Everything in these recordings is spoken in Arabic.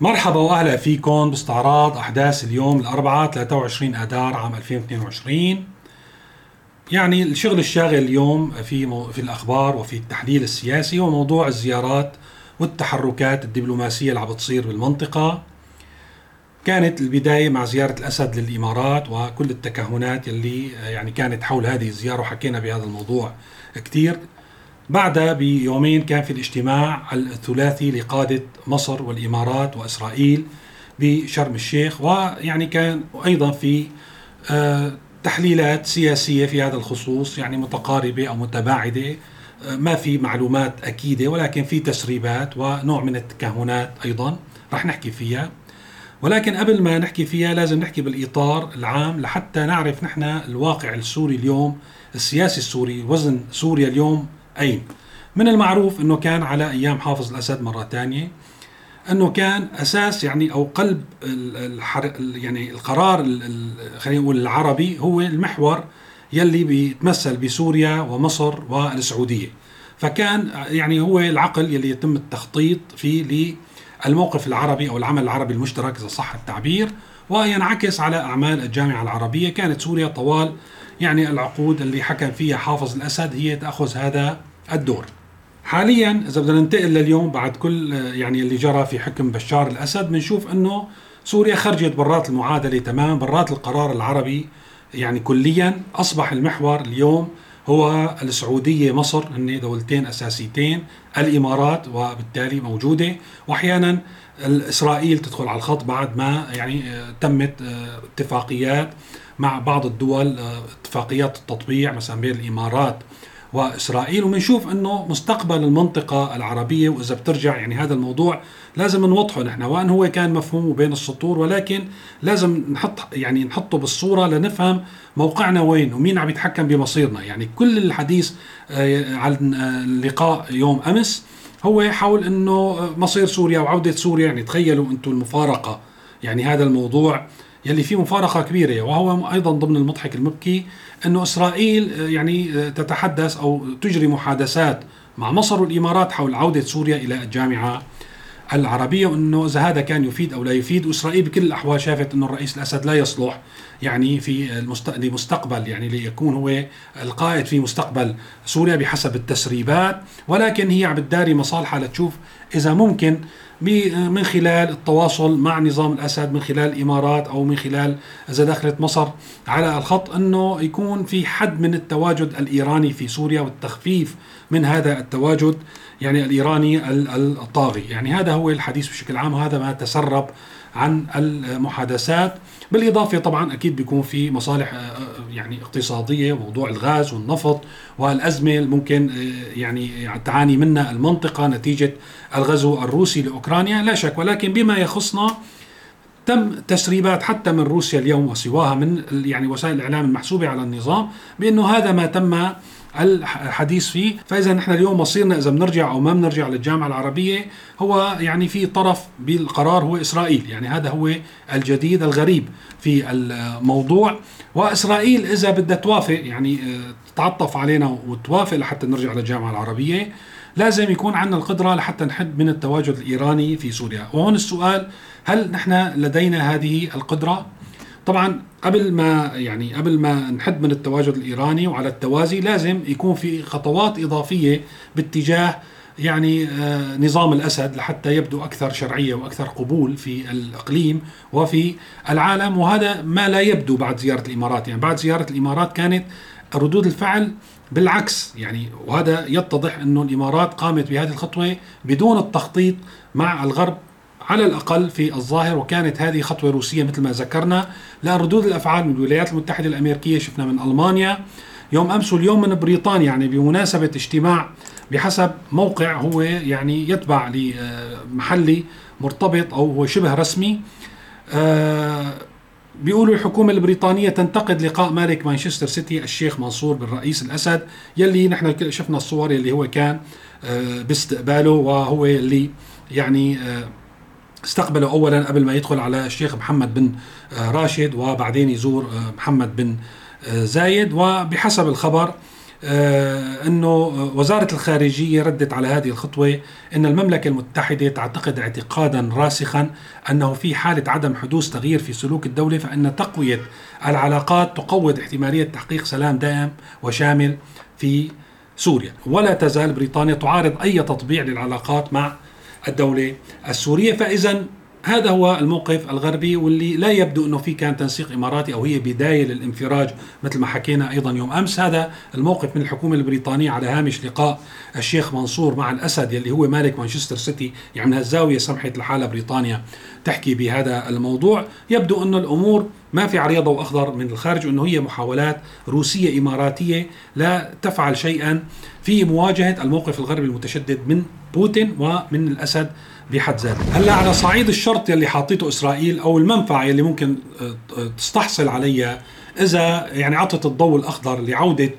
مرحبا وأهلا فيكم باستعراض أحداث اليوم الأربعاء 23 أذار عام 2022 يعني الشغل الشاغل اليوم في في الأخبار وفي التحليل السياسي هو موضوع الزيارات والتحركات الدبلوماسية اللي عم بتصير بالمنطقة. كانت البداية مع زيارة الأسد للإمارات وكل التكهنات يلي يعني كانت حول هذه الزيارة وحكينا بهذا الموضوع كثير بعدها بيومين كان في الاجتماع الثلاثي لقادة مصر والإمارات وإسرائيل بشرم الشيخ ويعني كان أيضا في آه، تحليلات سياسية في هذا الخصوص يعني متقاربة أو متباعدة آه، ما في معلومات أكيدة ولكن في تسريبات ونوع من التكهنات أيضا رح نحكي فيها. ولكن قبل ما نحكي فيها لازم نحكي بالإطار العام لحتى نعرف نحن الواقع السوري اليوم السياسي السوري وزن سوريا اليوم أين من المعروف أنه كان على أيام حافظ الأسد مرة ثانية أنه كان أساس يعني أو قلب الحر يعني القرار خلينا نقول العربي هو المحور يلي بيتمثل بسوريا ومصر والسعودية. فكان يعني هو العقل يلي يتم التخطيط فيه للموقف العربي أو العمل العربي المشترك إذا صح التعبير وينعكس على أعمال الجامعة العربية. كانت سوريا طوال يعني العقود اللي حكم فيها حافظ الأسد هي تأخذ هذا الدور. حاليا إذا بدنا ننتقل لليوم بعد كل يعني اللي جرى في حكم بشار الأسد بنشوف أنه سوريا خرجت برات المعادلة تماما برات القرار العربي يعني كليا. أصبح المحور اليوم هو السعودية مصر هن دولتين أساسيتين الإمارات وبالتالي موجودة. وأحيانا إسرائيل تدخل على الخط بعد ما يعني تمت اتفاقيات مع بعض الدول آه، اتفاقيات التطبيع مثلا بين الإمارات وإسرائيل وبنشوف إنه مستقبل المنطقة العربية. وإذا بترجع يعني هذا الموضوع لازم نوضحه نحن وان هو كان مفهوم بين السطور ولكن لازم نحط يعني نحطه بالصورة لنفهم موقعنا وين ومين عم يتحكم بمصيرنا. يعني كل الحديث آه، عن اللقاء يوم أمس هو حول إنه مصير سوريا وعودة سوريا. يعني تخيلوا أنتم المفارقة. يعني هذا الموضوع يلي فيه مفارقة كبيرة وهو أيضا ضمن المضحك المبكي إنه إسرائيل آه، يعني آه، تتحدث أو تجري محادثات مع مصر والإمارات حول عودة سوريا إلى الجامعة العربية وإنه إذا هذا كان يفيد أو لا يفيد واسرائيل بكل الأحوال شافت إنه الرئيس الأسد لا يصلح. يعني في المست... لمستقبل يعني ليكون هو القائد في مستقبل سوريا بحسب التسريبات. ولكن هي عم بتداري مصالحها لتشوف إذا ممكن من خلال التواصل مع نظام الأسد من خلال الإمارات أو من خلال إذا دخلت مصر على الخط إنه يكون في حد من التواجد الإيراني في سوريا والتخفيف من هذا التواجد يعني الإيراني الطاغي، يعني هذا هو الحديث بشكل عام وهذا ما تسرب عن المحادثات. بالإضافة طبعا أكيد بيكون في مصالح آه، آه، يعني اقتصادية موضوع الغاز والنفط والأزمة ممكن آه، يعني تعاني منها المنطقة نتيجة الغزو الروسي لأوكرانيا. لا شك ولكن بما يخصنا تم تسريبات حتى من روسيا اليوم وسواها من يعني وسائل الإعلام المحسوبة على النظام بأنه هذا ما تم الحديث فيه. فإذا نحن اليوم مصيرنا إذا بنرجع أو ما بنرجع للجامعة العربية هو يعني في طرف بالقرار هو إسرائيل. يعني هذا هو الجديد الغريب في الموضوع. وإسرائيل إذا بدها توافق يعني آه، تتعطف علينا وتوافق لحتى نرجع للجامعة العربية لازم يكون عندنا القدرة لحتى نحد من التواجد الإيراني في سوريا. وهون السؤال هل نحن لدينا هذه القدرة؟ طبعا قبل ما يعني قبل ما نحد من التواجد الإيراني وعلى التوازي لازم يكون في خطوات إضافية باتجاه يعني آه، نظام الأسد لحتى يبدو أكثر شرعية وأكثر قبول في الإقليم وفي العالم. وهذا ما لا يبدو بعد زيارة الإمارات. يعني بعد زيارة الإمارات كانت ردود الفعل بالعكس. يعني وهذا يتضح إنه الإمارات قامت بهذه الخطوة بدون التخطيط مع الغرب. على الأقل في الظاهر وكانت هذه خطوة روسية مثل ما ذكرنا. لأن ردود الأفعال من الولايات المتحدة الأمريكية شفنا من ألمانيا. يوم أمس واليوم من بريطانيا يعني بمناسبة اجتماع بحسب موقع هو يعني يتبع لمحلي مرتبط أو هو شبه رسمي آه، بيقولوا الحكومة البريطانية تنتقد لقاء مالك مانشستر سيتي الشيخ منصور بالرئيس الأسد يلي نحن شفنا الصور يلي هو كان آه، باستقباله وهو اللي يعني آه، استقبله اولا قبل ما يدخل على الشيخ محمد بن راشد وبعدين يزور محمد بن زايد. وبحسب الخبر آه، إنه وزارة الخارجية ردت على هذه الخطوة إن المملكة المتحدة تعتقد اعتقادا راسخا أنه في حالة عدم حدوث تغيير في سلوك الدولة فإن تقوية العلاقات تقوض احتمالية تحقيق سلام دائم وشامل في سوريا. ولا تزال بريطانيا تعارض أي تطبيع للعلاقات مع الدولة السورية. فاذا هذا هو الموقف الغربي واللي لا يبدو إنه في كان تنسيق إماراتي أو هي بداية للانفراج مثل ما حكينا أيضا يوم أمس. هذا الموقف من الحكومة البريطانية على هامش لقاء الشيخ منصور مع الأسد يلي هو مالك مانشستر سيتي يعني من هالزاويه سمحت لحالها بريطانيا تحكي بهذا الموضوع. يبدو إنه الأمور ما في عليها ضوء اخضر من الخارج انه هي محاولات روسية إماراتية لا تفعل شيئا في مواجهة الموقف الغربي المتشدد من بوتين ومن الأسد بحد ذاته. هلا على صعيد الشرط يلي حاطيته إسرائيل أو المنفعة يلي ممكن آه، آه، تستحصل عليها إذا يعني عطت الضوء الأخضر لعودة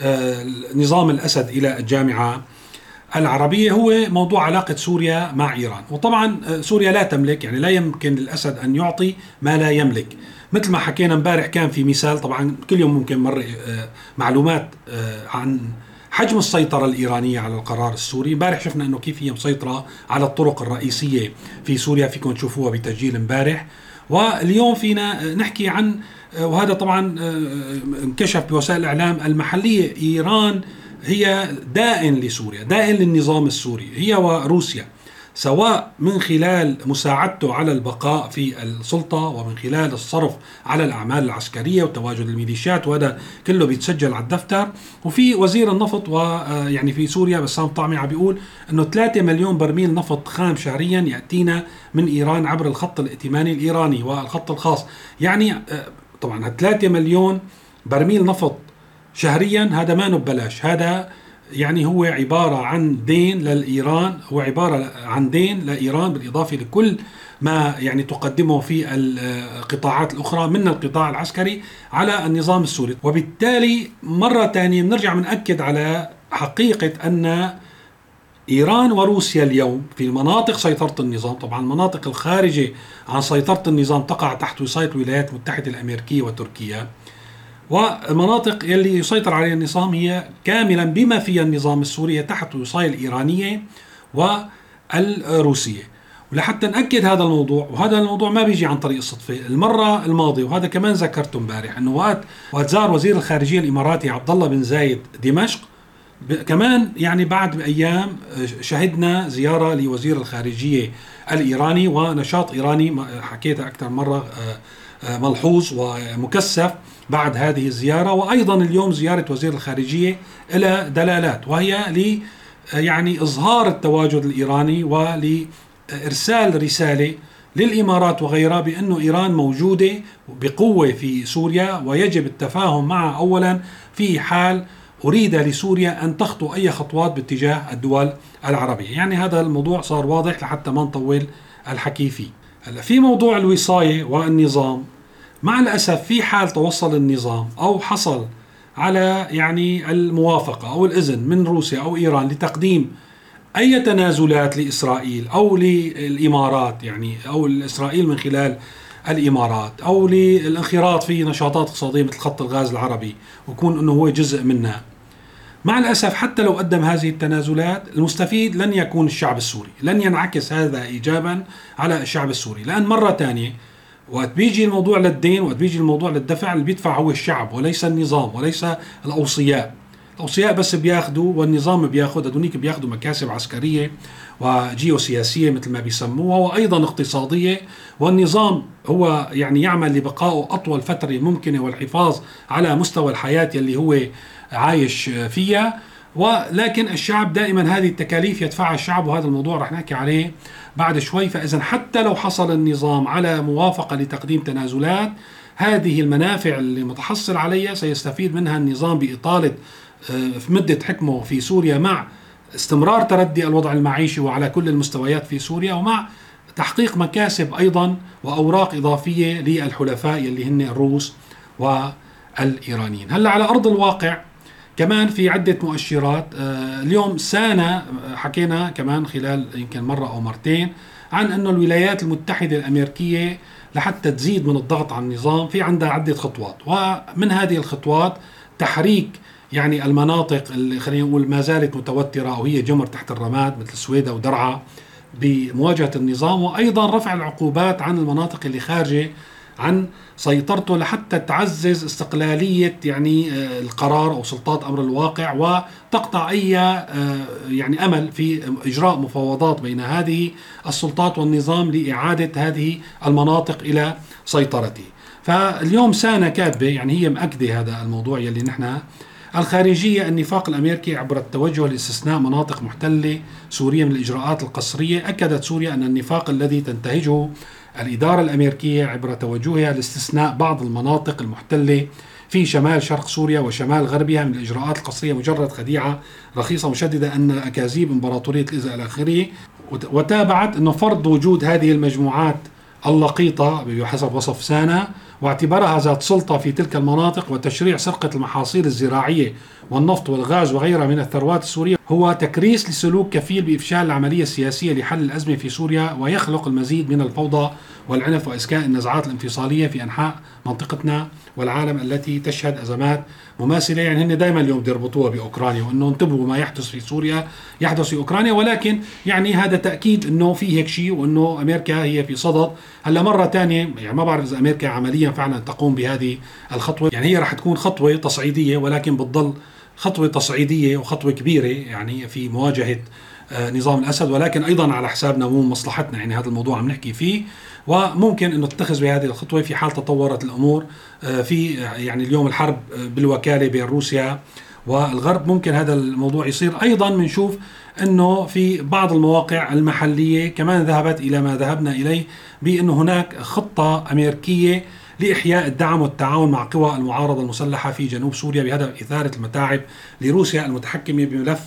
آه، نظام الأسد إلى الجامعة العربية. هو موضوع علاقة سوريا مع إيران. وطبعا سوريا لا تملك يعني لا يمكن للأسد أن يعطي ما لا يملك. مثل ما حكينا امبارح كان في مثال طبعا كل يوم ممكن مر معلومات عن حجم السيطرة الإيرانية على القرار السوري. امبارح شفنا أنه كيف هي مسيطرة على الطرق الرئيسية في سوريا فيكم تشوفوها بتسجيل امبارح. واليوم فينا نحكي عن وهذا طبعا انكشف بوسائل الإعلام المحلية. إيران هي دائن لسوريا دائن للنظام السوري هي وروسيا. سواء من خلال مساعدته على البقاء في السلطة ومن خلال الصرف على الأعمال العسكرية وتواجد الميليشيات وهذا كله بيتسجل على الدفتر. وفي وزير النفط ويعني في سوريا بسام طعمي عم بيقول أنه 3 مليون برميل نفط خام شهريا يأتينا من إيران عبر الخط الائتماني الإيراني والخط الخاص. يعني طبعا 3 مليون برميل نفط شهريا هذا ما ببلاش هذا يعني هو عبارة عن دين للإيران هو عبارة عن دين لإيران بالإضافة لكل ما يعني تقدمه في القطاعات الأخرى من القطاع العسكري على النظام السوري. وبالتالي مرة ثانية بنرجع بنأكد على حقيقة أن إيران وروسيا اليوم في مناطق سيطرة النظام طبعا المناطق الخارجة عن سيطرة النظام تقع تحت وصاية الولايات المتحدة الأمريكية وتركيا. والمناطق يلي يسيطر عليها النظام هي كاملا بما فيها النظام السوري تحت الوصاية الإيرانية والروسية. ولحتى نأكد هذا الموضوع وهذا الموضوع ما بيجي عن طريق الصدفة المرة الماضية وهذا كمان ذكرته امبارح إنه وقت وقت زار وزير الخارجية الإماراتي عبد الله بن زايد دمشق كمان يعني بعد بأيام شهدنا زيارة لوزير الخارجية الإيراني ونشاط إيراني حكيتها أكثر مرة آه، آه، ملحوظ ومكثف. بعد هذه الزيارة وأيضا اليوم زيارة وزير الخارجية إلى دلالات وهي ل يعني إظهار التواجد الإيراني ولإرسال رسالة للإمارات وغيرها بأنه إيران موجودة بقوة في سوريا ويجب التفاهم معها أولا في حال أريد لسوريا أن تخطو أي خطوات باتجاه الدول العربية. يعني هذا الموضوع صار واضح لحتى ما نطول الحكي فيه. هلا في موضوع الوصاية والنظام. مع الأسف في حال توصل النظام أو حصل على يعني الموافقة أو الإذن من روسيا أو إيران لتقديم أي تنازلات لإسرائيل أو للإمارات يعني أو إسرائيل من خلال الإمارات أو للانخراط في نشاطات اقتصادية مثل خط الغاز العربي ويكون أنه هو جزء منها. مع الأسف حتى لو قدم هذه التنازلات المستفيد لن يكون الشعب السوري لن ينعكس هذا إيجابا على الشعب السوري لأن مرة ثانية وقت بيجي الموضوع للدين وقت بيجي الموضوع للدفع اللي بيدفع هو الشعب وليس النظام وليس الأوصياء. الأوصياء بس بياخذوا والنظام بياخذ هذونيك بياخذوا مكاسب عسكرية وجيوسياسية مثل ما بيسموها وأيضا اقتصادية. والنظام هو يعني يعمل لبقائه أطول فترة ممكنة والحفاظ على مستوى الحياة اللي هو عايش فيها. ولكن الشعب دائما هذه التكاليف يدفعها الشعب وهذا الموضوع رح نحكي عليه بعد شوي. فإذا حتى لو حصل النظام على موافقة لتقديم تنازلات هذه المنافع اللي متحصل عليها سيستفيد منها النظام بإطالة آه، في مدة حكمه في سوريا مع استمرار تردي الوضع المعيشي وعلى كل المستويات في سوريا ومع تحقيق مكاسب أيضا وأوراق إضافية للحلفاء اللي هن الروس والإيرانيين. هلأ على أرض الواقع كمان في عدة مؤشرات. آه، اليوم سانا آه، حكينا كمان خلال يمكن مرة أو مرتين عن أنه الولايات المتحدة الأمريكية لحتى تزيد من الضغط على النظام في عندها عدة خطوات ومن هذه الخطوات تحريك يعني المناطق اللي خلينا نقول ما زالت متوترة أو هي جمر تحت الرماد مثل السويدة ودرعا بمواجهة النظام وأيضا رفع العقوبات عن المناطق اللي خارجة عن سيطرته لحتى تعزز استقلالية يعني آه، القرار أو سلطات أمر الواقع وتقطع أي آه، يعني أمل في إجراء مفاوضات بين هذه السلطات والنظام لإعادة هذه المناطق إلى سيطرته. فاليوم سانا كاتبة يعني هي مأكدة هذا الموضوع يلي نحن الخارجية النفاق الأمريكي عبر التوجه لاستثناء مناطق محتلة سوريا من الإجراءات القسرية أكدت سوريا أن النفاق الذي تنتهجه الإدارة الأمريكية عبر توجهها لاستثناء بعض المناطق المحتلة في شمال شرق سوريا وشمال غربها من الإجراءات القسرية. مجرد خديعة رخيصة مشددة أن أكاذيب إمبراطورية الإزاء آخره وتابعت أنه فرض وجود هذه المجموعات اللقيطة بحسب وصف سانا واعتبرها ذات سلطة في تلك المناطق وتشريع سرقة المحاصيل الزراعية والنفط والغاز وغيرها من الثروات السورية هو تكريس لسلوك كفيل بإفشال العملية السياسية لحل الأزمة في سوريا ويخلق المزيد من الفوضى والعنف وإسكاء النزعات الانفصالية في أنحاء منطقتنا. والعالم التي تشهد أزمات مماثلة. يعني هن دائما اليوم بيربطوها بأوكرانيا وأنه انتبهوا ما يحدث في سوريا يحدث في أوكرانيا. ولكن يعني هذا تأكيد أنه في هيك شيء وأنه أمريكا هي في صدد. هلأ مرة ثانية يعني ما بعرف إذا أمريكا عمليا فعلا تقوم بهذه الخطوة. يعني هي رح تكون خطوة تصعيدية ولكن بتضل خطوة تصعيدية وخطوة كبيرة يعني في مواجهة آه، نظام الأسد ولكن أيضا على حسابنا مو مصلحتنا. يعني هذا الموضوع عم نحكي فيه وممكن إنه نتخذ بهذه الخطوة في حال تطورت الأمور آه، في يعني اليوم الحرب آه، بالوكالة بين روسيا والغرب. ممكن هذا الموضوع يصير. أيضا بنشوف إنه في بعض المواقع المحلية كمان ذهبت إلى ما ذهبنا إليه بإنه هناك خطة أمريكية لإحياء الدعم والتعاون مع قوى المعارضة المسلحة في جنوب سوريا بهدف إثارة المتاعب لروسيا المتحكمة بملف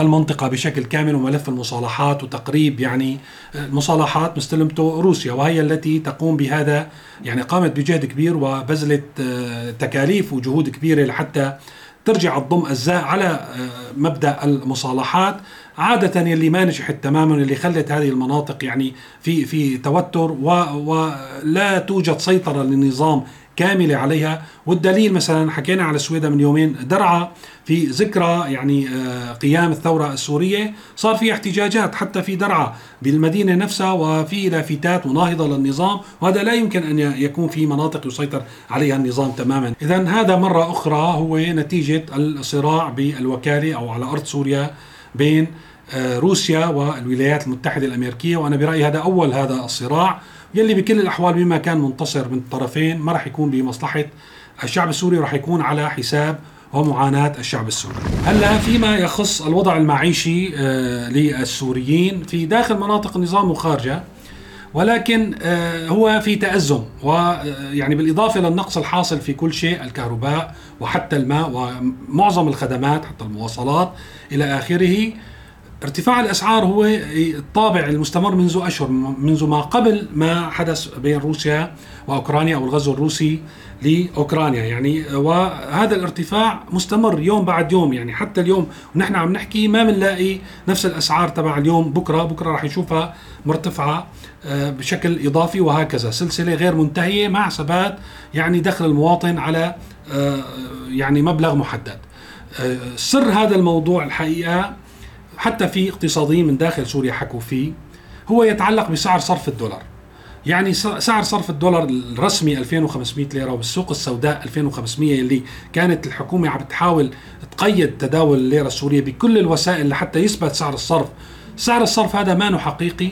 المنطقة بشكل كامل وملف المصالحات وتقريب يعني المصالحات مستلمته روسيا وهي التي تقوم بهذا يعني قامت بجهد كبير وبذلت آه، تكاليف وجهود كبيرة لحتى ترجع تضم أجزاء على آه، مبدأ المصالحات عادة يلي ما نجحت تماما اللي خلت هذه المناطق يعني في في توتر ولا توجد سيطرة للنظام كاملة عليها. والدليل مثلا حكينا على السويدة من يومين درعا في ذكرى يعني آه، قيام الثورة السورية. صار في احتجاجات حتى في درعا بالمدينة نفسها وفي لافتات مناهضة للنظام وهذا لا يمكن أن يكون في مناطق يسيطر عليها النظام تماما. إذا هذا مرة أخرى هو نتيجة الصراع بالوكالة أو على أرض سوريا بين آه، روسيا والولايات المتحدة الأمريكية. وأنا برأيي هذا أول هذا الصراع. يلي بكل الأحوال بما كان منتصر من الطرفين ما راح يكون بمصلحة الشعب السوري راح يكون على حساب ومعاناة الشعب السوري. هلأ فيما يخص الوضع المعيشي آه، للسوريين في داخل مناطق النظام وخارجه ولكن آه، هو في تأزم ويعني بالإضافة للنقص الحاصل في كل شيء الكهرباء وحتى الماء ومعظم الخدمات حتى المواصلات إلى آخره ارتفاع الأسعار هو الطابع المستمر منذ أشهر منذ ما قبل ما حدث بين روسيا وأوكرانيا أو الغزو الروسي لأوكرانيا. يعني وهذا الارتفاع مستمر يوم بعد يوم. يعني حتى اليوم ونحن عم نحكي ما بنلاقي نفس الأسعار تبع اليوم. بكرة بكرة راح نشوفها مرتفعة آه، بشكل إضافي وهكذا. سلسلة غير منتهية مع ثبات يعني دخل المواطن على آه، يعني مبلغ محدد. آه، سر هذا الموضوع الحقيقة حتى في اقتصاديين من داخل سوريا حكوا فيه هو يتعلق بسعر صرف الدولار. يعني سعر صرف الدولار الرسمي 2500 ليرة وبالسوق السوداء 2500 اللي كانت الحكومة عم تحاول تقيد تداول الليرة السورية بكل الوسائل لحتى يثبت سعر الصرف. سعر الصرف هذا ما حقيقي.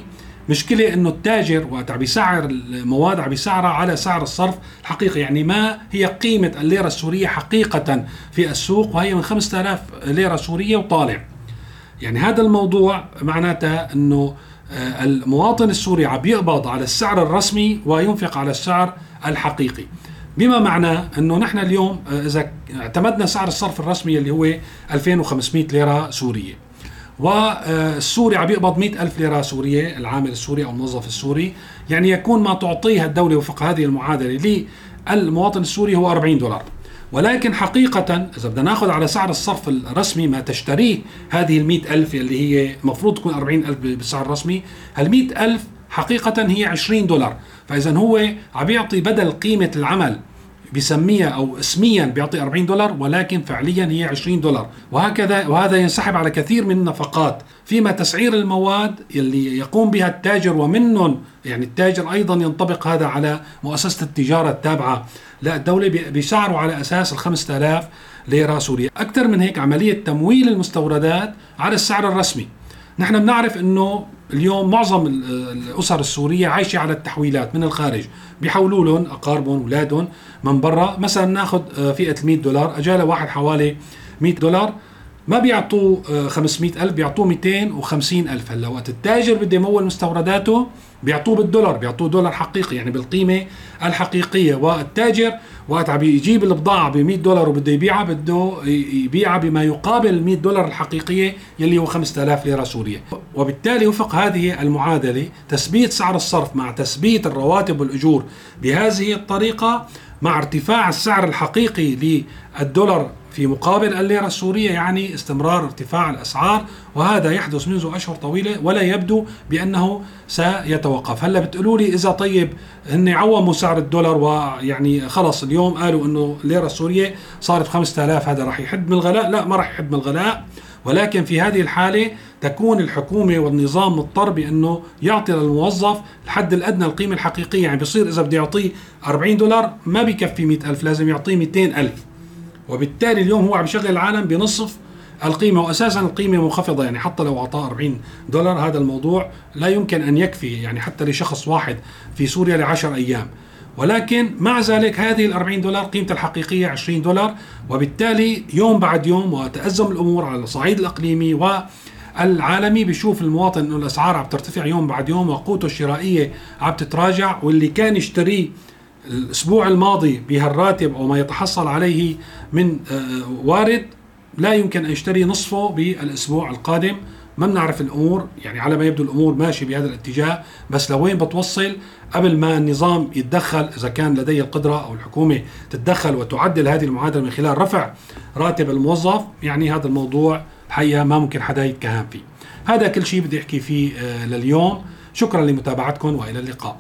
مشكلة إنه التاجر وقت عم بيسعر المواد عم بيسعرها على سعر الصرف الحقيقي. يعني ما هي قيمة الليرة السورية حقيقة في السوق وهي من 5000 ليرة سورية وطالع. يعني هذا الموضوع معناته إنه آه، المواطن السوري عم يقبض على السعر الرسمي وينفق على السعر الحقيقي. بما معناه إنه نحن اليوم آه، إذا اعتمدنا سعر الصرف الرسمي اللي هو 2500 ليرة سورية. والسوري عم يقبض 100 ألف ليرة سورية العامل السوري أو الموظف السوري. يعني يكون ما تعطيها الدولة وفق هذه المعادلة للمواطن السوري هو 40 دولار. ولكن حقيقة إذا بدنا نأخذ على سعر الصرف الرسمي ما تشتريه هذه ال ألف اللي هي مفروض تكون 40 ألف بالسعر الرسمي هال ألف حقيقة هي 20 دولار. فإذا هو عم يعطي بدل قيمة العمل بسميها أو اسميا بيعطي 40 دولار ولكن فعليا هي 20 دولار. وهكذا وهذا ينسحب على كثير من النفقات. فيما تسعير المواد اللي يقوم بها التاجر ومنهم يعني التاجر أيضا ينطبق هذا على مؤسسة التجارة التابعة. للدوله بيسعروا على أساس ال 5000 ليره سوريه، أكثر من هيك عملية تمويل المستوردات على السعر الرسمي. نحن بنعرف إنه اليوم معظم الأسر السورية عايشة على التحويلات من الخارج. بيحولوا لهم أقاربهم أولادهم من برا. مثلا نأخذ آه، فئة ال 100 دولار. اجى واحد حوالي 100 دولار. ما بيعطوه 500 ألف بيعطوه 250 ألف. هلأ وقت التاجر بده يمول مستورداته بيعطوه بالدولار بيعطوه دولار حقيقي يعني بالقيمة الحقيقية. والتاجر وقت عم يجيب البضاعة ب 100 دولار وبده يبيعها بده يبيعها بما يقابل ال 100 دولار الحقيقية يلي هو 5000 ليرة سورية. وبالتالي وفق هذه المعادلة تثبيت سعر الصرف مع تثبيت الرواتب والأجور بهذه الطريقة مع ارتفاع السعر الحقيقي للدولار في مقابل الليرة السورية يعني استمرار ارتفاع الأسعار وهذا يحدث منذ أشهر طويلة ولا يبدو بأنه سيتوقف. هلا بتقولوا لي إذا طيب هن عوموا سعر الدولار ويعني خلص اليوم قالوا أنه الليرة السورية صارت 5000 هذا راح يحد من الغلاء؟ لا ما راح يحد من الغلاء. ولكن في هذه الحالة تكون الحكومة والنظام مضطر بأنه يعطي للموظف الحد الأدنى القيمة الحقيقية. يعني بصير إذا بده يعطيه 40 دولار ما بكفي 100 ألف لازم يعطيه 200 ألف. وبالتالي اليوم هو عم يشغل العالم بنصف القيمة واساسا القيمة منخفضة يعني حتى لو أعطاه 40 دولار هذا الموضوع لا يمكن أن يكفي يعني حتى لشخص واحد في سوريا ل 10 أيام. ولكن مع ذلك هذه ال 40 دولار قيمتها الحقيقية 20 دولار وبالتالي يوم بعد يوم وتأزم الأمور على الصعيد الإقليمي والعالمي بيشوف المواطن إنه الأسعار عم ترتفع يوم بعد يوم وقوته الشرائية عم تتراجع واللي كان يشتريه الأسبوع الماضي بهالراتب أو ما يتحصل عليه من آه، وارد لا يمكن أن يشتري نصفه بالأسبوع القادم. ما بنعرف الأمور يعني على ما يبدو الأمور ماشية بهذا الاتجاه بس لوين بتوصل؟ قبل ما النظام يتدخل إذا كان لديه القدرة أو الحكومة تتدخل وتعدل هذه المعادلة من خلال رفع راتب الموظف يعني هذا الموضوع الحقيقة ما ممكن حدا يتكهن فيه. هذا كل شيء بدي أحكي فيه آه، لليوم. شكرا لمتابعتكم وإلى اللقاء.